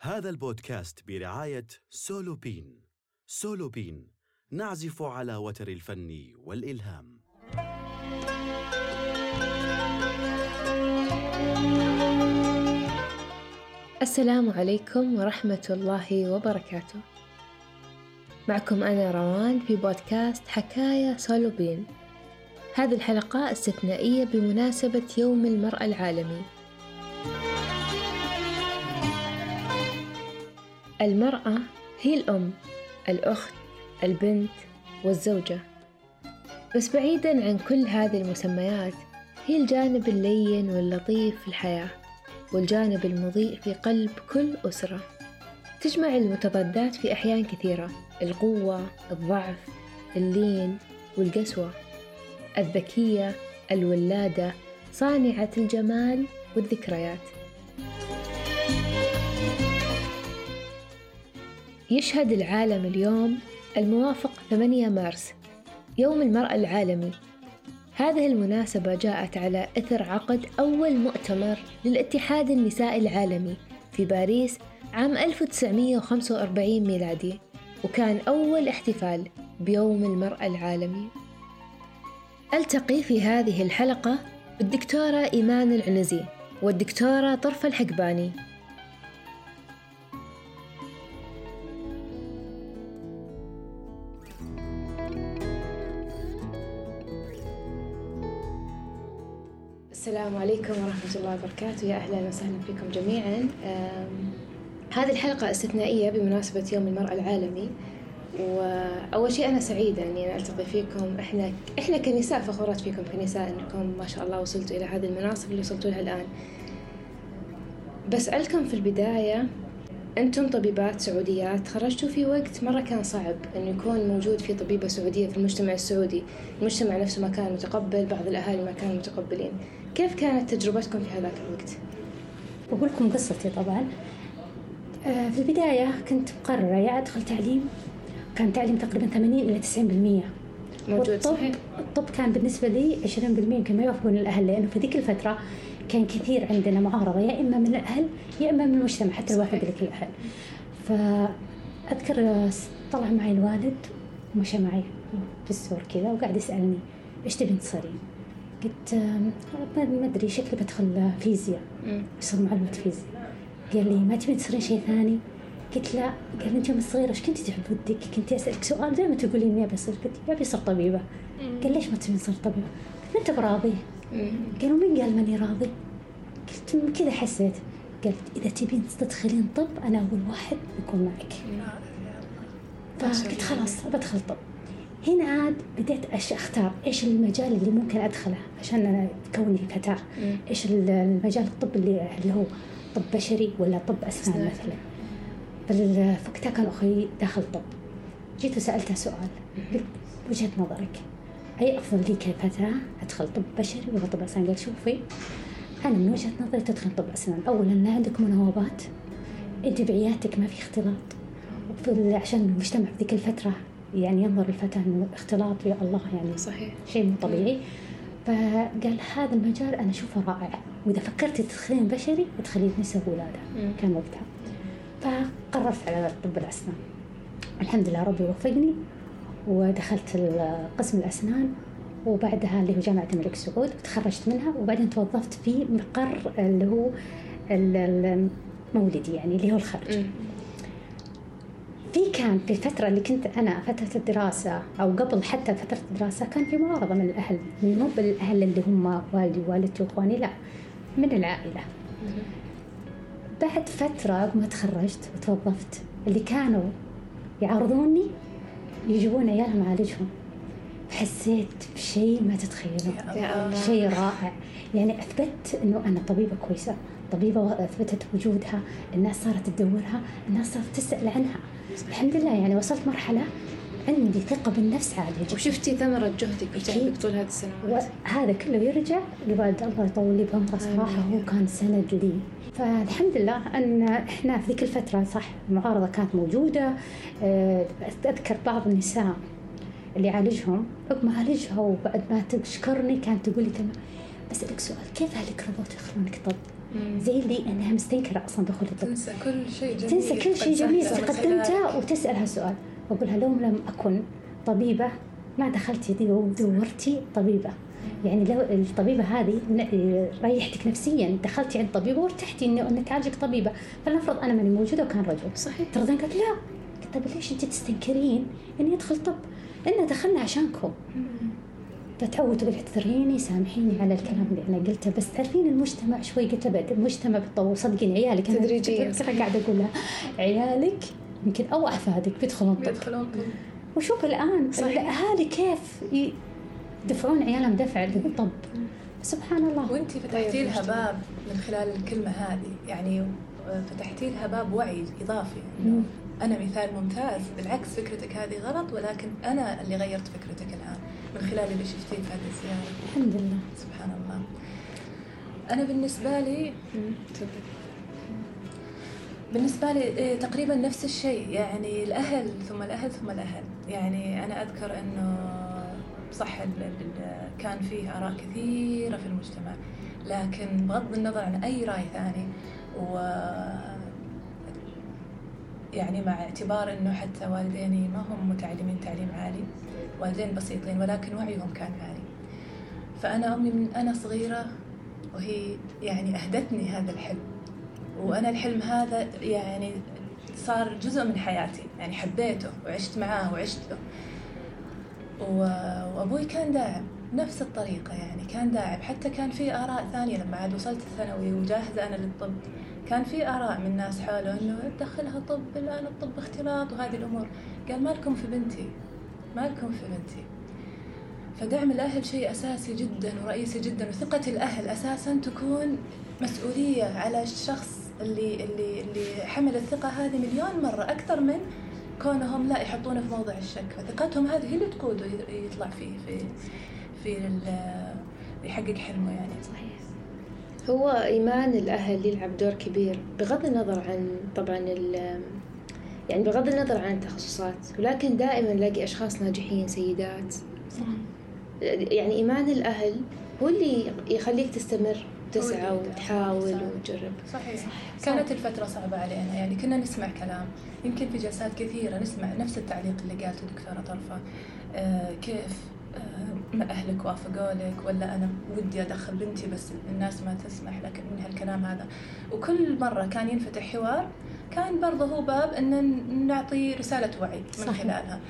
هذا البودكاست برعاية سولوبين. سولوبين نعزف على وتر الفن والإلهام. السلام عليكم ورحمة الله وبركاته. معكم أنا روان في بودكاست حكاية سولوبين. هذه الحلقة استثنائية بمناسبة يوم المرأة العالمي. المرأة هي الأم الأخت البنت والزوجة. بس بعيدا عن كل هذه المسميات هي الجانب اللين واللطيف في الحياة والجانب المضيء في قلب كل أسرة. تجمع المتضادات في أحيان كثيرة القوة الضعف اللين والقسوة. الذكية الولادة صانعة الجمال والذكريات. يشهد العالم اليوم الموافق 8 مارس يوم المرأة العالمي. هذه المناسبة جاءت على إثر عقد أول مؤتمر للاتحاد النسائي العالمي في باريس عام 1945 ميلادي وكان أول احتفال بيوم المرأة العالمي. ألتقي في هذه الحلقة بالدكتورة إيمان العنزي والدكتورة طرفة الحقباني. السلام عليكم ورحمة الله وبركاته. يا أهلا وسهلا فيكم جميعا. هذه الحلقة استثنائية بمناسبة يوم المرأة العالمي. وأول شيء أنا سعيدة إني أنا ألتقي فيكم. إحنا إحنا كنساء فخورات فيكم كنساء إنكم ما شاء الله وصلتوا إلى هذه المناصب اللي وصلتوا لها الآن. بسألكم في البداية أنتم طبيبات سعوديات تخرجتوا في وقت مرة كان صعب أنه يكون موجود في طبيبة سعودية في المجتمع السعودي. المجتمع نفسه ما كان متقبل بعض الأهالي ما كانوا متقبلين. كيف كانت تجربتكم في هذاك الوقت؟ بقول لكم قصتي طبعا. آه، في البداية كنت مقررة يا أدخل تعليم كان تعليم تقريبا 80 إلى 90% موجود صحيح. الطب كان بالنسبة لي 20% يمكن ما يوافقون الأهل لأنه في ذيك الفترة كان كثير عندنا معارضة يا إما من الأهل يا إما من المجتمع حتى لو وافق لك الأهل. فأذكر طلع معي الوالد ومشى معي في السور كذا وقاعد يسألني إيش تبين تصيرين؟ قلت ما أدري شكلي بدخل فيزياء بصير معلمة فيزياء. قال لي ما تبين تصيرين شيء ثاني؟ قلت لا. قال انت يوم صغيره إيش كنتي تحب ودك؟ كنت أسألك سؤال دائما تقولين اني ابي اصير قلت ابي اصير طبيبه قال ليش ما تبين تصير طبيبة؟ قلت أنت براضي. قالوا مين قال ماني راضي؟ قلت كذا حسيت. قالت إذا تبين تدخلين طب أنا أول واحد بكون معك. فقلت خلاص بدخل طب. هنا عاد بديت أختار إيش المجال اللي ممكن أدخله عشان أنا كوني فتاة. إيش المجال الطب اللي اللي هو طب بشري ولا طب أسنان مثلا. فوقتها كان أخوي داخل طب. جيت وسألته سؤال. قلت وجهة نظرك أي أفضل لي كفتاة أدخل طب بشري ولا طب أسنان؟ قال شوفي أنا من وجهة نظري تدخل طب أسنان. اولا لا عندك مناوبات. انت بعيادتك ما في اختلاط. عشان المجتمع في ذيك الفترة يعني ينظر الفتاة إنه اختلاط يا الله يعني صحيح. شيء مو طبيعي. فقال هذا المجال أنا أشوفه رائع. وإذا فكرتي تدخلين بشري ادخلي نساء ولاده كان وقتها. فقررت على طب الأسنان. الحمد لله ربي وفقني ودخلت قسم الأسنان وبعدها اللي هو جامعة الملك سعود وتخرجت منها وبعدين توظفت في مقر اللي هو المولدي يعني اللي هو الخرج في كان في الفترة اللي كنت أنا فترة الدراسة أو قبل حتى فترة الدراسة كان في معارضة من الأهل. مو بالأهل اللي هم والدي ووالدتي وإخواني لا من العائلة. بعد فترة ما تخرجت وتوظفت اللي كانوا يعارضوني يجيبون عيالهم أعالجهم حسيت بشيء ما تتخيلون شيء رائع. يعني أثبت أنه أنا طبيبة كويسة طبيبة أثبتت وجودها الناس صارت تدورها الناس صارت تسأل عنها. الحمد لله يعني وصلت مرحلة عندي ثقة بالنفس عالية جدا. وشفتي ثمرة جهدك وتعبك طول هذه السنوات؟ هذا كله يرجع لوالد الله يطول لي بعمره صراحة هو كان سند لي. فالحمد لله أن إحنا في ذيك الفترة صح المعارضة كانت موجودة. آه، أذكر بعض النساء اللي يعالجهم عقب ما عالجها وبعد ما تشكرني كانت تقول لي تمام بسألك سؤال كيف أهلك رضوا يدخلونك طب؟ زي اللي أنها مستنكرة أصلا دخول الطب. تنسى كل شيء جميل. تنسى كل شيء جميل. قدمته من قدمته خلالك. وتسأل هالسؤال. واقول لها لو لم أكن طبيبة ما دخلتي دي ودورتي طبيبة. يعني لو الطبيبة هذه ريحتك نفسيا دخلتي عند طبيبة وارتحتي إنه أنك تعالجك طبيبة. فلنفرض أنا ماني موجودة وكان رجل. صحيح. ترضين قالت لا. قلت طيب ليش أنت تستنكرين إني أدخل طب؟ انا دخلنا عشانكم. فتعود تقول اعتذريني سامحيني على الكلام اللي أنا قلته بس تعرفين المجتمع شوي قلت المجتمع بيتطور صدقيني عيالك تدريجياً، قاعدة أقول لها عيالك يمكن أو أحفادك بيدخلون طب. بيدخلون طب. وشوف الآن. الأهالي كيف يدفعون عيالهم دفع للطب سبحان الله. وانت فتحتي لها باب من خلال الكلمة هذه يعني فتحتي لها باب وعي إضافي. انه أنا مثال ممتاز بالعكس فكرتك هذه غلط ولكن أنا اللي غيرت فكرتك الآن. من خلال اللي شفتيه في هذه الزيارة. الحمد لله. سبحان الله. أنا بالنسبة لي بالنسبة لي إيه، تقريبا نفس الشيء. يعني الأهل ثم الأهل ثم الأهل. يعني أنا أذكر أنه صح كان فيه آراء كثيرة في المجتمع. لكن بغض النظر عن أي رأي ثاني و يعني مع اعتبار أنه حتى والديني ما هم متعلمين تعليم عالي والدين بسيطين ولكن وعيهم كان عالي. فأنا أمي من أنا صغيرة وهي يعني أهدتني هذا الحلم. وأنا الحلم هذا يعني صار جزء من حياتي يعني حبيته وعشت معاه وعشته و- وأبوي كان داعم نفس الطريقة يعني كان داعم. حتى كان في آراء ثانية لما عاد وصلت الثانوي وجاهزة أنا للطب كان في آراء من ناس حوله إنه تدخلها طب الآن الطب اختلاط وهذه الأمور. قال مالكم في بنتي؟ مالكم في بنتي فدعم الأهل شيء أساسي جدا ورئيسي جدا وثقة الأهل أساسا تكون مسؤولية على الشخص اللي اللي اللي حمل الثقة هذه مليون مرة أكثر من كونهم لا يحطونه في موضع الشك. فثقتهم هذه هي اللي تقوده يطلع فيه في في يحقق حلمه يعني. صحيح هو إيمان الأهل يلعب دور كبير بغض النظر عن طبعا يعني بغض النظر عن التخصصات ولكن دائما نلاقي أشخاص ناجحين سيدات. صح. يعني إيمان الأهل هو اللي يخليك تستمر تسعى وتحاول. وتجرب. صحيح. كانت الفترة صعبة علينا يعني كنا نسمع كلام يمكن في جلسات كثيرة نسمع نفس التعليق اللي قالته دكتورة طرفة. آه كيف آه ما أهلك وافقوا لك؟ ولا أنا ودي أدخل بنتي بس الناس ما تسمح لك من هالكلام هذا. وكل مرة كان ينفتح حوار كان برضه هو باب أن نعطي رسالة وعي من صحيح. خلالها.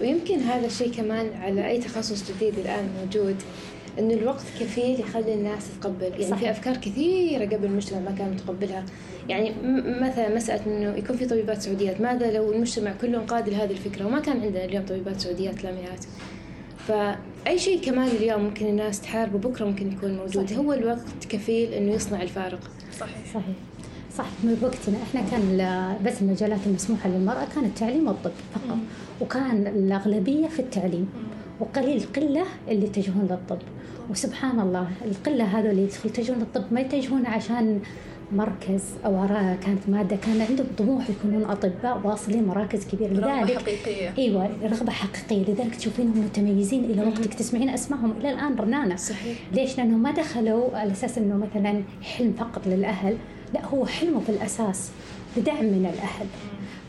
ويمكن هذا الشيء كمان على أي تخصص جديد الآن موجود إنه الوقت كفيل يخلي الناس تتقبل. يعني صحيح. في أفكار كثيرة قبل المجتمع ما كان متقبلها يعني مثلا مسألة إنه يكون في طبيبات سعوديات. ماذا لو المجتمع كله انقاد لهذه الفكرة وما كان عندنا اليوم طبيبات سعوديات لامعات فأي شيء كمان اليوم ممكن الناس تحاربه بكرة ممكن يكون موجود. صحيح. هو الوقت كفيل إنه يصنع الفارق. صحيح. صحيح. صح من وقتنا. إحنا كان بس المجالات المسموحة للمرأة كان التعليم والطب فقط. وكان الأغلبية في التعليم. وقليل قله اللي يتجهون للطب. وسبحان الله القلة هذول اللي يتجهون للطب ما يتجهون عشان مركز أو كانت مادة. كان عندهم طموح يكونون أطباء واصلين مراكز كبيرة. لذلك حقيقية. إيوه رغبة حقيقية. لذلك تشوفينهم متميزين إلى وقتك. تسمعين أسمائهم. إلى الآن رنانة. صحيح. ليش؟ لأنهم ما دخلوا على أساس أنه مثلا حلم فقط للأهل. لا هو حلمه في الأساس بدعم من الأهل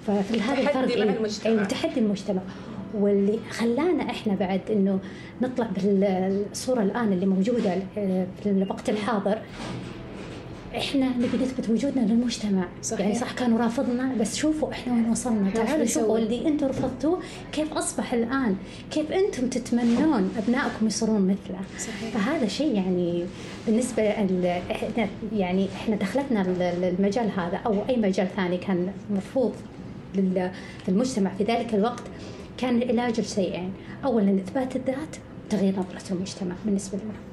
ففي هذا تحدي الفرق مع إيه؟ المجتمع. أيوة تحدي المجتمع واللي خلانا إحنا بعد إنه نطلع بالصورة الآن اللي موجودة آه، في الوقت الحاضر إحنا نبي نثبت وجودنا للمجتمع. صحيح. يعني صح كانوا رافضنا بس شوفوا إحنا وين وصلنا. تعالوا شوفوا؟ اللي أنتم رفضتوه كيف أصبح الآن؟ كيف أنتم تتمنون أبنائكم يصيرون مثله؟ صحيح. فهذا شيء يعني بالنسبة ال- إحنا يعني إحنا دخلتنا ال- المجال هذا أو أي مجال ثاني كان مرفوض في المجتمع في ذلك الوقت كان العلاج لشيئين اولا إثبات الذات وتغيير نظرة المجتمع بالنسبة لنا.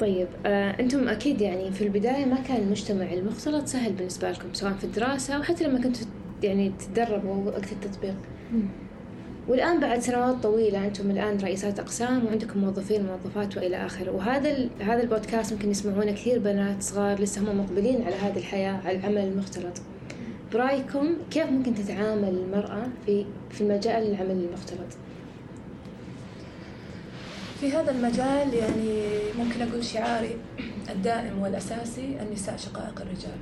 طيب آه، أنتم أكيد يعني في البداية ما كان المجتمع المختلط سهل بالنسبة لكم سواء في الدراسة أو حتى لما كنتوا يعني تتدربوا وقت التطبيق والآن بعد سنوات طويلة أنتم الآن رئيسات أقسام وعندكم موظفين وموظفات وإلى آخره وهذا. هذا البودكاست ممكن يسمعونه كثير بنات صغار لسه هم مقبلين على هذه الحياة على العمل المختلط برأيكم كيف ممكن تتعامل المرأة في في المجال العمل المختلط؟ في هذا المجال يعني ممكن أقول شعاري الدائم والأساسي النساء شقائق الرجال.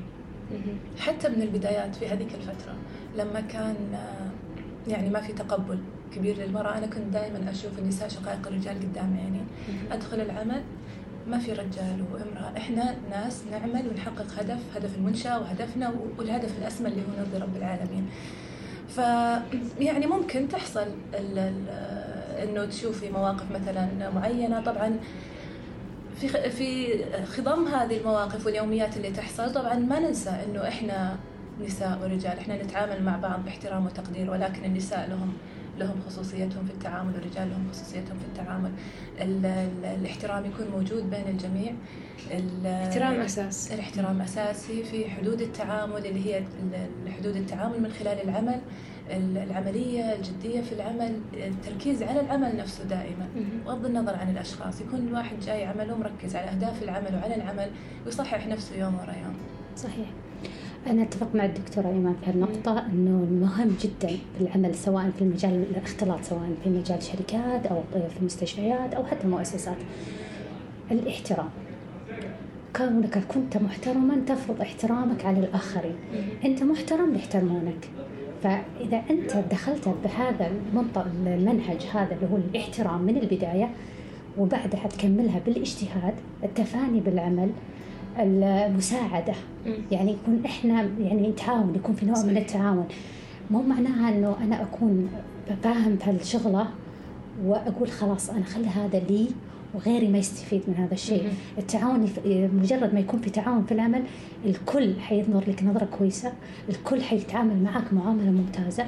حتى من البدايات في هذيك الفترة لما كان آه، يعني ما في تقبل كبير للمرأة أنا كنت دائما أشوف النساء شقائق الرجال قدام عيني. أدخل العمل ما في رجال وامرأة. إحنا ناس نعمل ونحقق هدف هدف المنشأة وهدفنا والهدف الأسمى اللي هو نرضي رب العالمين. ف يعني ممكن تحصل ال ال إنه تشوفي مواقف مثلا معينة. طبعا في في خضم هذه المواقف واليوميات اللي تحصل طبعا ما ننسى إنه إحنا نساء ورجال إحنا نتعامل مع بعض باحترام وتقدير ولكن النساء لهم لهم خصوصيتهم في التعامل والرجال لهم خصوصيتهم في التعامل. ال ال الاحترام يكون موجود بين الجميع. الاحترام أساس الاحترام أساسي في حدود التعامل اللي هي حدود التعامل من خلال العمل. العملية الجدية في العمل التركيز على العمل نفسه دائما. بغض النظر عن الأشخاص يكون الواحد جاي عمله مركز على أهداف العمل وعلى العمل ويصحح نفسه يوم ورا يوم. صحيح. أنا أتفق مع الدكتورة إيمان في هالنقطة أنه مهم جدا في العمل سواء في المجال الاختلاط سواء في مجال الشركات أو في المستشفيات أو حتى المؤسسات. الاحترام. كونك كنت محترما تفرض احترامك على الآخرين. أنت محترم بيحترمونك فإذا أنت دخلت بهذا المنطق المنهج هذا اللي هو الاحترام من البداية وبعدها تكملها بالاجتهاد التفاني بالعمل المساعدة. يعني يكون إحنا يعني نتعاون يكون في نوع من التعاون. مو معناها إنه أنا أكون فاهم بهالشغلة وأقول خلاص أنا خلي هذا لي وغيري ما يستفيد من هذا الشيء. التعاون مجرد ما يكون في تعاون في العمل الكل حينظر لك نظرة كويسة الكل حيتعامل معك معاملة ممتازة.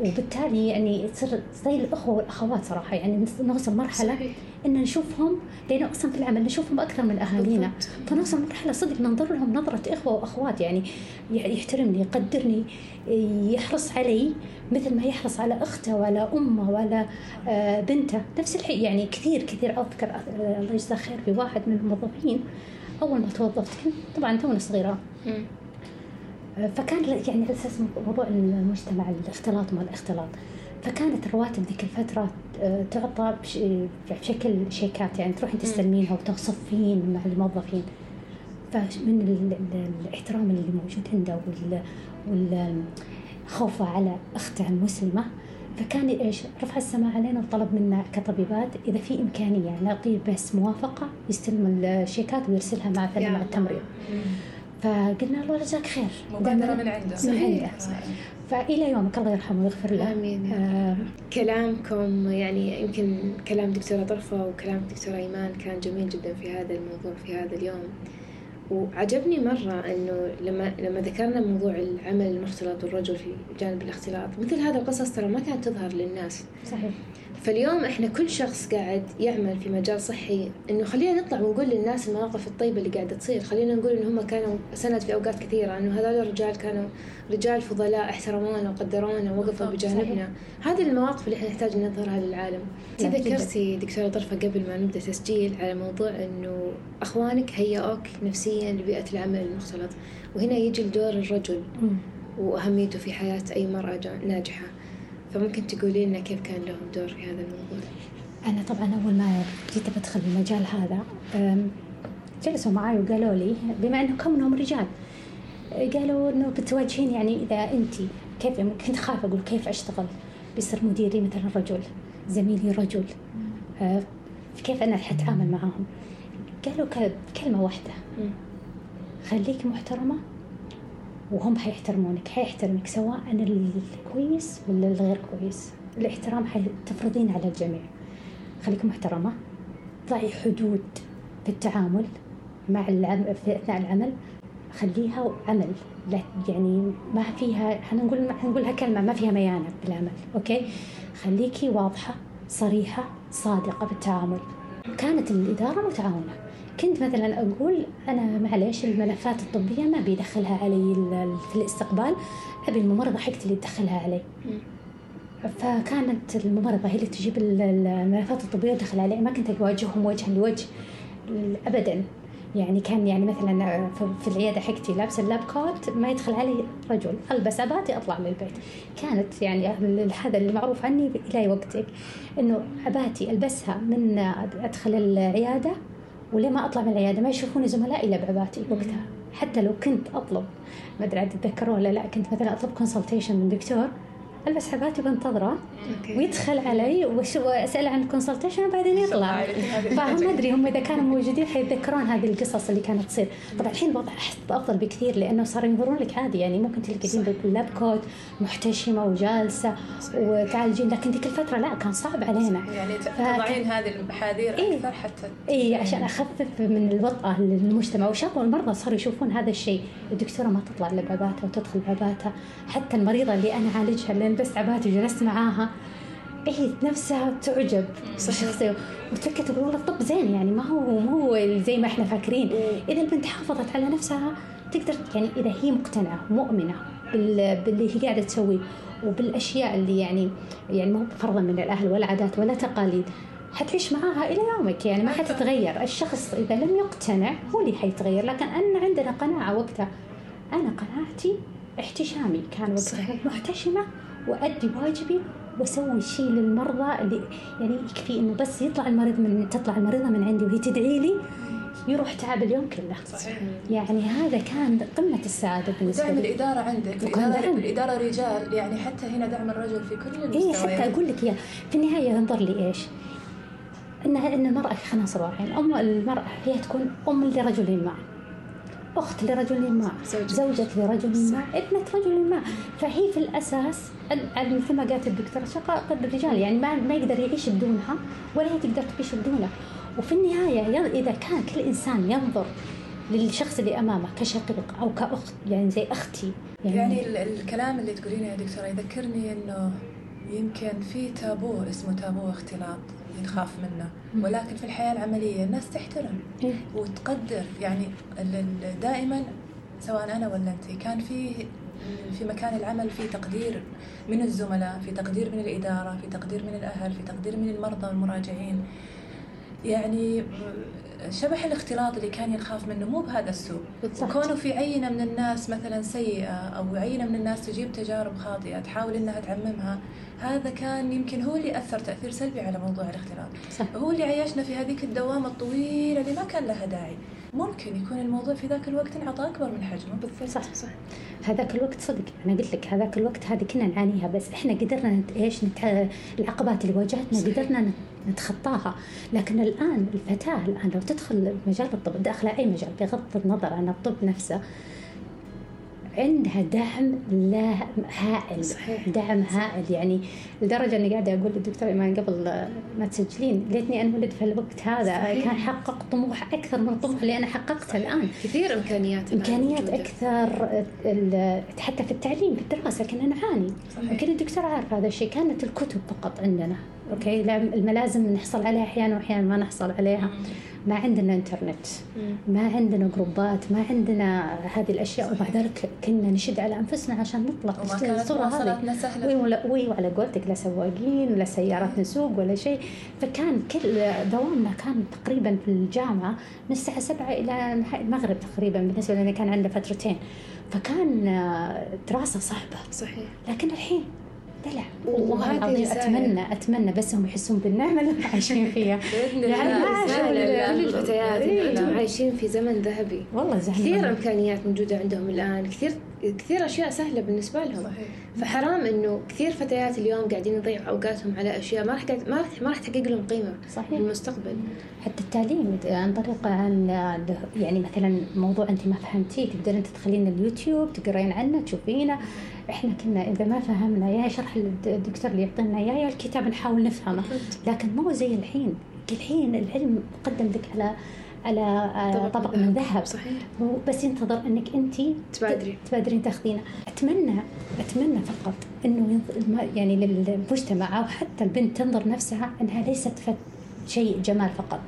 وبالتالي يعني تصير زي الأخوة والأخوات صراحة يعني نوصل مرحلة صحيح. إن نشوفهم لأنه أصلا في العمل نشوفهم أكثر من أهالينا. فنوصل مرحلة صدق ننظر لهم نظرة إخوة وأخوات يعني يحترمني يقدرني يحرص علي مثل ما يحرص على أخته ولا أمه ولا آه، بنته. نفس الشيء يعني كثير كثير أذكر آه، الله يجزاه خير في واحد من الموظفين. أول ما توظفت كنت طبعا تونا صغيرة. آه، فكان يعني على أساس موضوع المجتمع الاختلاط ما الاختلاط. فكانت الرواتب ذيك الفترة تعطى بشكل شيكات يعني تروحين تستلمينها وتصفين مع الموظفين. فمن الاحترام اللي موجود عنده وال خوفه على أخته المسلمة فكان إيش؟ رفع السماء علينا وطلب منا كطبيبات إذا في إمكانية نعطيه بس موافقة يستلم الشيكات ويرسلها مع مع التمريض. فقلنا له جزاك خير. مبادرة من عنده. من عنده. فإلى يومك الله يرحمه ويغفر له. آمين آه. كلامكم يعني يمكن كلام دكتورة طرفة وكلام دكتورة إيمان كان جميل جدا في هذا الموضوع في هذا اليوم. وعجبني مرة إنه لما لما ذكرنا موضوع العمل المختلط والرجل في جانب الاختلاط مثل هذا القصص ترى ما كانت تظهر للناس. صحيح. فاليوم إحنا كل شخص قاعد يعمل في مجال صحي إنه خلينا نطلع ونقول للناس المواقف الطيبة اللي قاعدة تصير. خلينا نقول ان هم كانوا سند في أوقات كثيرة إنه هذول الرجال كانوا رجال فضلاء احترمونا وقدرونا ووقفوا بجانبنا. هذه المواقف اللي إحنا نحتاج نظهرها للعالم انت ذكرتي دكتورة طرفة قبل ما نبدأ تسجيل على موضوع إنه أخوانك هيئوك نفسيا لبيئة العمل المختلط وهنا يجي دور الرجل وأهميته في حياة أي مرأة ناجحة. فممكن تقولي لنا كيف كان لهم دور في هذا الموضوع؟ أنا طبعا أول ما جيت بدخل المجال هذا جلسوا معي وقالوا لي بما أنه كونهم رجال قالوا أنه بتواجهين يعني إذا أنت كيف كنت خايفة أقول كيف أشتغل؟ بيصير مديري مثلا رجل زميلي رجل أه، كيف أنا حتعامل معاهم؟ قالوا كلمة واحدة خليك محترمة وهم حيحترمونك حيحترمك سواء الكويس ولا الغير كويس. الاحترام حتفرضين على الجميع. خليك محترمة. ضعي حدود في التعامل مع العمل في أثناء العمل. خليها عمل. لا يعني ما فيها حنقول حنقولها كلمة ما فيها ميانة بالعمل أوكي؟ خليكي واضحة صريحة صادقة بالتعامل كانت الإدارة متعاونة. كنت مثلا أقول أنا معليش الملفات الطبية ما بيدخلها علي في الاستقبال أبي الممرضة حقتي اللي تدخلها علي. فكانت الممرضة هي اللي تجيب الملفات الطبية وتدخل علي. ما كنت أواجههم وجها لوجه أبدا. يعني كان يعني مثلا في العيادة حقتي لابسة اللاب كوت ما يدخل علي رجل. ألبس عباتي أطلع من البيت. كانت يعني هذا اللي معروف عني إلى وقتك إنه عباتي ألبسها من أدخل العيادة وليه ما أطلع من العيادة؟ ما يشوفوني زملائي إلا بعباتي وقتها. حتى لو كنت أطلب. ما أدري عاد تتذكرون ولا لا كنت مثلا أطلب consultation من دكتور البس عباتي وانتظره. ويدخل علي وأسأله عن ال consultation وبعدين يطلع. فما أدري هم إذا كانوا موجودين حيتذكرون هذه القصص اللي كانت تصير. طبعا الحين الوضع أحس افضل بكثير لأنه صاروا ينظرون لك عادي يعني. ممكن تلقين باللاب كوت محتشمة وجالسة وتعالجين. لكن ذيك الفترة لا كان صعب علينا. يعني تضعين هذه المحاذير إيه. أكثر حتى. اي عشان أخفف من الوطأة للمجتمع. وشافوا المرضى صاروا يشوفون هذا الشيء. الدكتورة ما تطلع الا بعباتها وتدخل بعباتها حتى المريضة اللي أنا عالجها اللي لبست عباتي وجلست معاها. هي نفسها تعجب. بالشخصية وتفكر تقول والله الطب زين يعني ما هو ما هو زي ما إحنا فاكرين. إذا البنت حافظت على نفسها تقدر يعني إذا هي مقتنعة مؤمنة بال- باللي هي قاعدة تسويه وبالأشياء اللي يعني يعني ما هو فرضا من الأهل ولا عادات ولا تقاليد. حتعيش معاها إلى يومك يعني ما حتتغير. الشخص إذا لم يقتنع هو اللي حيتغير. لكن ان عندنا قناعة وقتها. أنا قناعتي احتشامي. كان وقتها صحيح. محتشمة. وأدي واجبي وأسوي شيء للمرضى اللي يعني يكفي إنه بس يطلع المريض من تطلع المريضة من عندي وهي تدعي لي يروح تعب اليوم كله. صحيح. يعني هذا كان قمة السعادة بالنسبة دعم لي. الإدارة عندك. وكان الإدارة, دعم. الإدارة رجال. يعني حتى هنا دعم الرجل في كل إيه المستويات. حتى أقول لك إياه. في النهاية ينظر لي إيش؟ انها ان المرأة خلينا نصير واقعيين ام المرأة هي تكون أم لرجل ما أخت لرجل ما زوجة. لرجل ما ابنة رجل ما. فهي في الأساس ال- مثل ما قالت الدكتورة شقائق الرجال يعني ما ما يقدر يعيش بدونها ولا هي تقدر تعيش بدونه. وفي النهاية ين- إذا كان كل إنسان ينظر للشخص اللي أمامه كشقيق أو كأخت يعني زي أختي يعني ال- الكلام اللي تقولينه يا دكتورة يذكرني إنه يمكن في تابو اسمه تابو اختلاط. نخاف منه. ولكن في الحياة العملية الناس تحترم إيه. وتقدر. يعني دائما سواء أنا ولا أنت كان في في مكان العمل في تقدير من الزملاء في تقدير من الإدارة في تقدير من الأهل في تقدير من المرضى والمراجعين يعني شبح الاختلاط اللي كان يخاف منه مو بهذا السوء. كونه في عينة من الناس مثلا سيئة أو عينة من الناس تجيب تجارب خاطئة تحاول إنها تعممها هذا كان يمكن هو اللي أثر تأثير سلبي على موضوع الاختلاط صح. هو اللي عيشنا في هذيك الدوامة الطويلة اللي ما كان لها داعي ممكن يكون الموضوع في ذاك الوقت انعطى أكبر من حجمه بالضبط صح. صح هذاك الوقت صدق أنا قلت لك هذاك الوقت هذه كنا نعانيها بس إحنا قدرنا نت... إيش نت... العقبات اللي واجهتنا. قدرنا نت- نتخطاها لكن الآن الفتاة الآن لو تدخل مجال الطب داخله أي مجال بغض النظر عن الطب نفسه عندها دعم لا هائل صحيح. دعم هائل يعني لدرجة أني قاعدة أقول للدكتور إيمان قبل ما تسجلين ليتني انولد في الوقت هذا صحيح. كان حقق طموح أكثر من الطموح اللي أنا حققته الآن كثير إمكانيات الآن إمكانيات. أكثر حتى في التعليم في الدراسة كنا نعاني صحيح. يمكن الدكتور عارف هذا الشيء كانت الكتب فقط عندنا أوكي؟ لا الملازم نحصل عليها أحيانا وأحيانا ما نحصل عليها. ما عندنا إنترنت. ما عندنا جروبات. ما عندنا هذه الأشياء. ومع ذلك كنا نشد على أنفسنا عشان كانت الصورة هذه. وي ولا وي وعلى قولتك لا سواقين ولا سيارات نسوق ولا شيء. فكان كل دوامنا كان تقريبا في الجامعة من الساعة 7 إلى المغرب تقريبا بالنسبة لنا كان عندنا فترتين. فكان دراسة صعبة. صحيح. لكن الحين دلع والله رسالة. أتمنى أتمنى بس هم يحسون بالنعمه اللي هم عايشين فيها. بإذن يعني لكل الفتيات إيه. إن أنتم عايشين في زمن ذهبي. والله زعلان كثير إمكانيات موجودة عندهم الآن. كثير كثير أشياء سهلة بالنسبة لهم. صحيح. فحرام إنه كثير فتيات اليوم قاعدين يضيعوا أوقاتهم على أشياء ما راح ما راح ما راح تحقق لهم قيمة في صحيح. المستقبل حتى التعليم عن طريق عن يعني مثلا موضوع أنت ما فهمتيه تقدرين تدخلين اليوتيوب تقرين عنه تشوفينه. إحنا كنا إذا ما فهمنا يا شرح الد- الدكتور اللي يعطينا إياه يا الكتاب نحاول نفهمه لكن مو زي الحين الحين العلم مقدم لك على على آه، طبق من ذهب. صحيح. بس ينتظر إنك أنت تبادري. تبادرين تاخذينه أتمنى أتمنى فقط إنه يعني للمجتمع أو حتى البنت تنظر نفسها إنها ليست شيء جمال فقط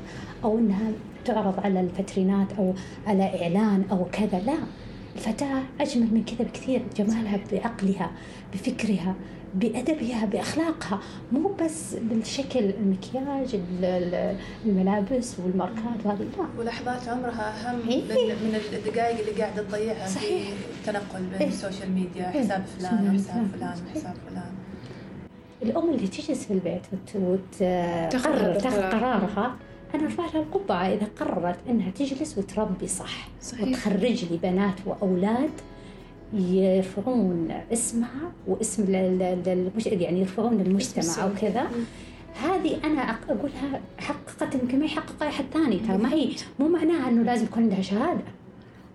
أو إنها تعرض على الفترينات أو على إعلان أو كذا لا الفتاة أجمل من كذا بكثير جمالها بعقلها بفكرها بأدبها بأخلاقها مو بس بالشكل المكياج ال- ال- الملابس والماركات وهذه لا ولحظات عمرها أهم إيه. من من الدقائق اللي قاعدة تضيعها في صحيح. التنقل بين إيه. ال social media إيه. حساب فلان. وحساب نعم. فلان. وحساب فلان الأم اللي تجلس في البيت وتقرر تاخذ. قرارها أنا ارفع لها القبعة إذا قررت أنها تجلس وتربي صح صحيح. وتخرج لي بنات وأولاد يرفعون اسمها واسم. يعني يرفعون المجتمع. أو كذا. هذه أنا أقولها حققت يمكن ما يحققها أحد ثاني ترى ما هي مو معناها إنه لازم يكون عندها شهادة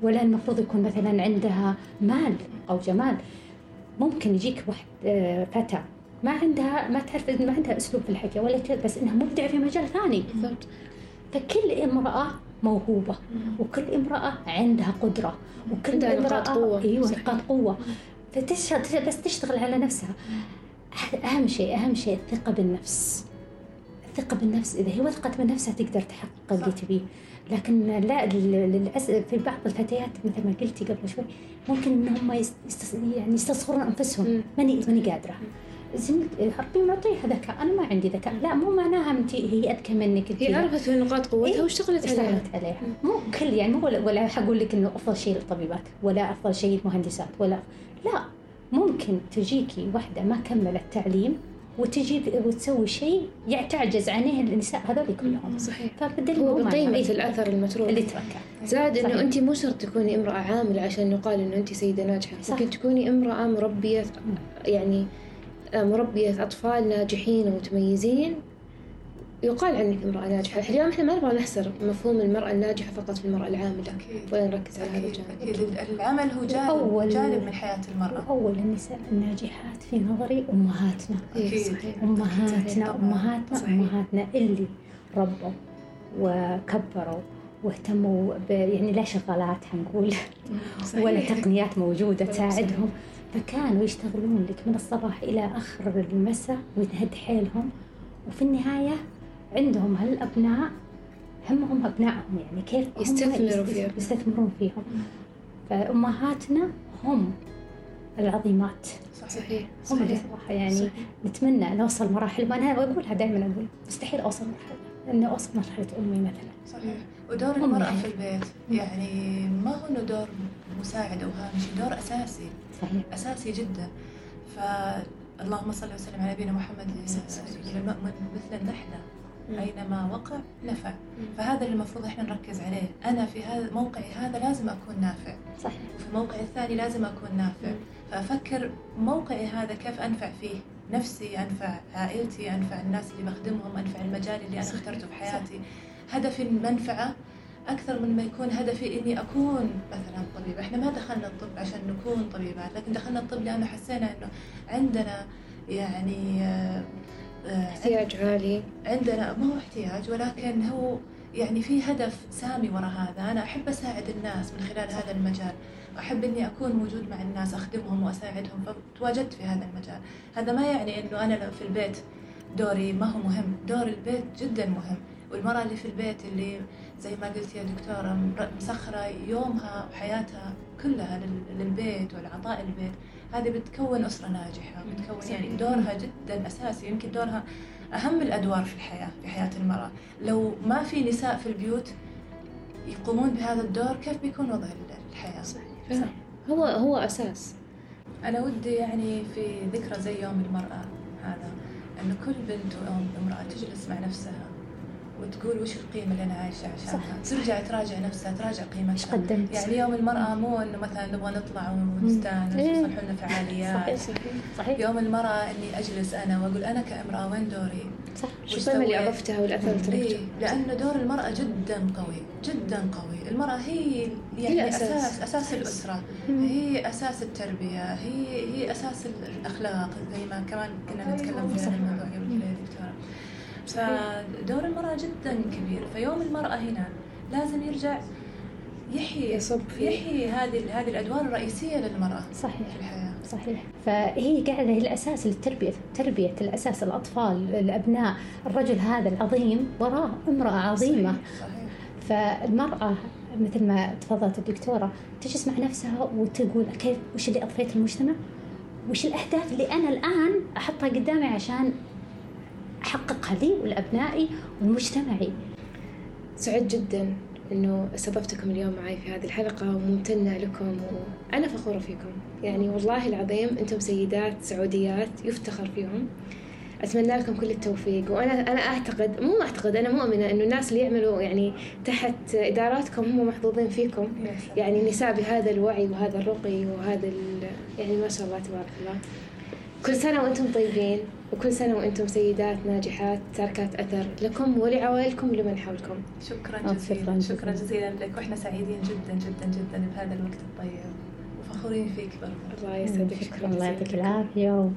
ولا المفروض يكون مثلا عندها مال أو جمال ممكن يجيك واحد آه، فتى ما عندها ما تعرف ما عندها أسلوب في الحكي ولا كذا بس إنها مبدعة في مجال ثاني. بالضبط. فكل امرأة موهوبة وكل امرأة عندها قدرة وكل عندها امرأة نقاط قوة. أيوه. نقاط قوة. فتشتغل بس تشتغل على نفسها. هذا أهم شيء أهم شيء الثقة بالنفس. الثقة بالنفس إذا هي وثقت بنفسها تقدر تحقق اللي. تبيه. لكن لا لل- للأسف في بعض الفتيات مثل ما قلتي قبل شوي ممكن يست- يعني يستصغرون أنفسهم. مم. ماني ماني قادرة. زميلتي ربي معطيها ذكاء أنا ما عندي ذكاء. لا مو معناها أنت هي أذكى منك أنت هي. عرفت نقاط قوتها إيه، واشتغلت عليها. اشتغلت عليها. مو كل يعني مو ولا, ولا حقول لك إنه أفضل شيء للطبيبات ولا أفضل شيء للمهندسات ولا لا. ممكن تجيكي واحدة ما كملت تعليم وتجي وتسوي شيء تعجز عنه النساء هذول كلهم. صحيح. فبدل هو بقيمة إيه، الأثر المتروك. اللي تركه زاد إنه. انت مو شرط تكوني امرأة عاملة عشان يقال إنه انت سيدة ناجحة. صح. ممكن تكوني امرأة مربية يعني مربية أطفال ناجحين ومتميزين. يقال عنك امراه ناجحه اليوم إحنا ما نبغى نحصر مفهوم المرأة الناجحة فقط في المرأة العاملة. أكيد. ولا نركز على هذا أكيد. الجانب؟ أكيد. العمل هو جانب أول- جانب من حياة المرأة. أول النساء الناجحات في نظري أمهاتنا. إيه، أكيد. صحيح. أمهاتنا طبعاً. أمهاتنا صحيح. أمهاتنا اللي ربوا وكبروا واهتموا ب يعني لا شغالات حنقول. ولا تقنيات موجودة ولا تساعدهم. فكانوا يشتغلون لك من الصباح إلى آخر المساء وينهد حيلهم. وفي النهاية عندهم هالأبناء همهم أبنائهم يعني كيف يستثمروا يست- فيهم. يستثمرون فيهم. فأمهاتنا هم العظيمات. صحيح. هم صحيح صراحة يعني صحيح. نتمنى نوصل مراحل وأنا أقولها دائما أقول مستحيل أوصل مرحلة إني أوصل مرحلة أمي مثلا. صحيح. ودور هم المرأة يعني. في البيت يعني ما هو إنه دور مساعد أو هامشي دور أساسي. صحيح. أساسي جدا. فاللهم صل وسلم على نبينا محمد المؤمن مثل النحلة أينما وقع نفع. فهذا اللي المفروض إحنا نركز عليه. أنا في هذا موقعي هذا لازم أكون نافع. صحيح. وفي موقعي الثاني لازم أكون نافع. فأفكر موقعي هذا كيف أنفع فيه. نفسي أنفع عائلتي أنفع الناس اللي بخدمهم أنفع المجال اللي أنا صحيح. اخترته في حياتي. هدفي المنفعة أكثر من ما يكون هدفي إني أكون مثلا طبيبة إحنا ما دخلنا الطب عشان نكون طبيبات لكن دخلنا الطب لأنه حسينا إنه عندنا يعني آه، آه، احتياج عالي. عندنا ما هو احتياج ولكن هو يعني في هدف سامي وراء هذا. أنا أحب أساعد الناس من خلال هذا المجال. أحب إني أكون موجود مع الناس أخدمهم وأساعدهم فتواجدت في هذا المجال. هذا ما يعني إنه أنا لو في البيت دوري ما هو مهم. دور البيت جدا مهم. والمرأة اللي في البيت اللي زي ما قلت يا دكتورة مسخرة يومها وحياتها كلها لل- للبيت والعطاء البيت هذه بتكون أسرة ناجحة. بتكون يعني دورها جدا أساسي. يمكن دورها أهم الأدوار في الحياة في حياة المرأة. لو ما في نساء في البيوت يقومون بهذا الدور كيف بيكون وضع الحياة؟ فعلا. هو هو أساس. أنا ودي يعني في ذكرى زي يوم المرأة هذا أن كل بنت وأم امرأة تجلس مع نفسها. وتقول وش القيمة اللي أنا عايشة عشانها؟ ترجع تراجع نفسها تراجع قيمتها. قدمت؟ يعني يوم المرأة مو إنه مثلا نبغى نطلع ونستانس إيه. ويصلحوا لنا فعاليات صحيح. صحيح. يوم المرأة إني أجلس أنا وأقول أنا كامرأة وين دوري؟ صح. شو وش القيمة اللي؟ اضفتها والأثر اللي إيه لأنه دور المرأة جدا قوي جدا قوي. المرأة هي يعني الأساس. أساس أساس. الأسرة. هي أساس التربية هي هي أساس الأخلاق زي ما كمان كنا نتكلم في هذا الموضوع قبل كده يا دكتورة فدور المرأة جدا كبير. فيوم المرأة هنا لازم يرجع يحيي يصب فيه. يحيي هذه هذه الأدوار الرئيسية للمرأة صحيح. في الحياة. صحيح. فهي قاعدة هي الأساس للتربية. تربية الأساس الأطفال الأبناء الرجل هذا العظيم وراه امرأة عظيمة. صحيح, صحيح. فالمرأة مثل ما تفضلت الدكتورة تجلس مع نفسها وتقول كيف وش اللي أضفيت للمجتمع؟ وش الأهداف اللي أنا الآن أحطها قدامي عشان أحققها لي ولأبنائي ولمجتمعي. سعدت جدا إنه استضفتكم اليوم معي في هذه الحلقة وممتنة لكم وأنا فخورة فيكم. يعني والله العظيم أنتم سيدات سعوديات يفتخر فيهم. أتمنى لكم كل التوفيق. وأنا أنا أعتقد مو أعتقد أنا مؤمنة إنه الناس اللي يعملوا يعني تحت إداراتكم هم محظوظين فيكم. يعني نساء بهذا الوعي وهذا الرقي وهذا يعني ما شاء الله تبارك الله. كل سنة وأنتم طيبين وكل سنة وأنتم سيدات ناجحات تاركات أثر لكم ولعوائلكم ولمن حولكم شكرا آه، جزيلا شكراً شكرا جزيلاً. لك وإحنا سعيدين جدا جدا جدا بهذا الوقت الطيب وفخورين فيك برضه الله يسعدك شكرا الله يعطيك. العافية.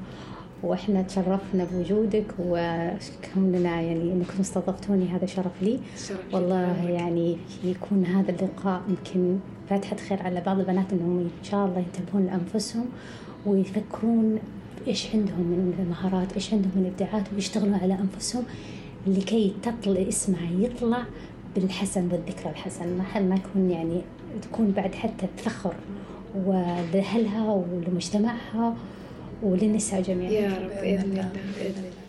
وإحنا تشرفنا بوجودك وكوننا يعني إنكم استضفتوني هذا شرف لي الشرف والله. يعني يكون هذا اللقاء يمكن فاتحة خير على بعض البنات إنهم إن شاء الله ينتبهون لأنفسهم ويفكرون إيش عندهم من مهارات إيش عندهم من ابداعات ويشتغلون على أنفسهم لكي تطلع اسمها يطلع بالحسن والذكرى الحسن. ما ما يكون يعني تكون بعد حتى تفخر ولأهلها ولمجتمعها وللنساء جميعا. يا رب بإذن الله بإذن الله.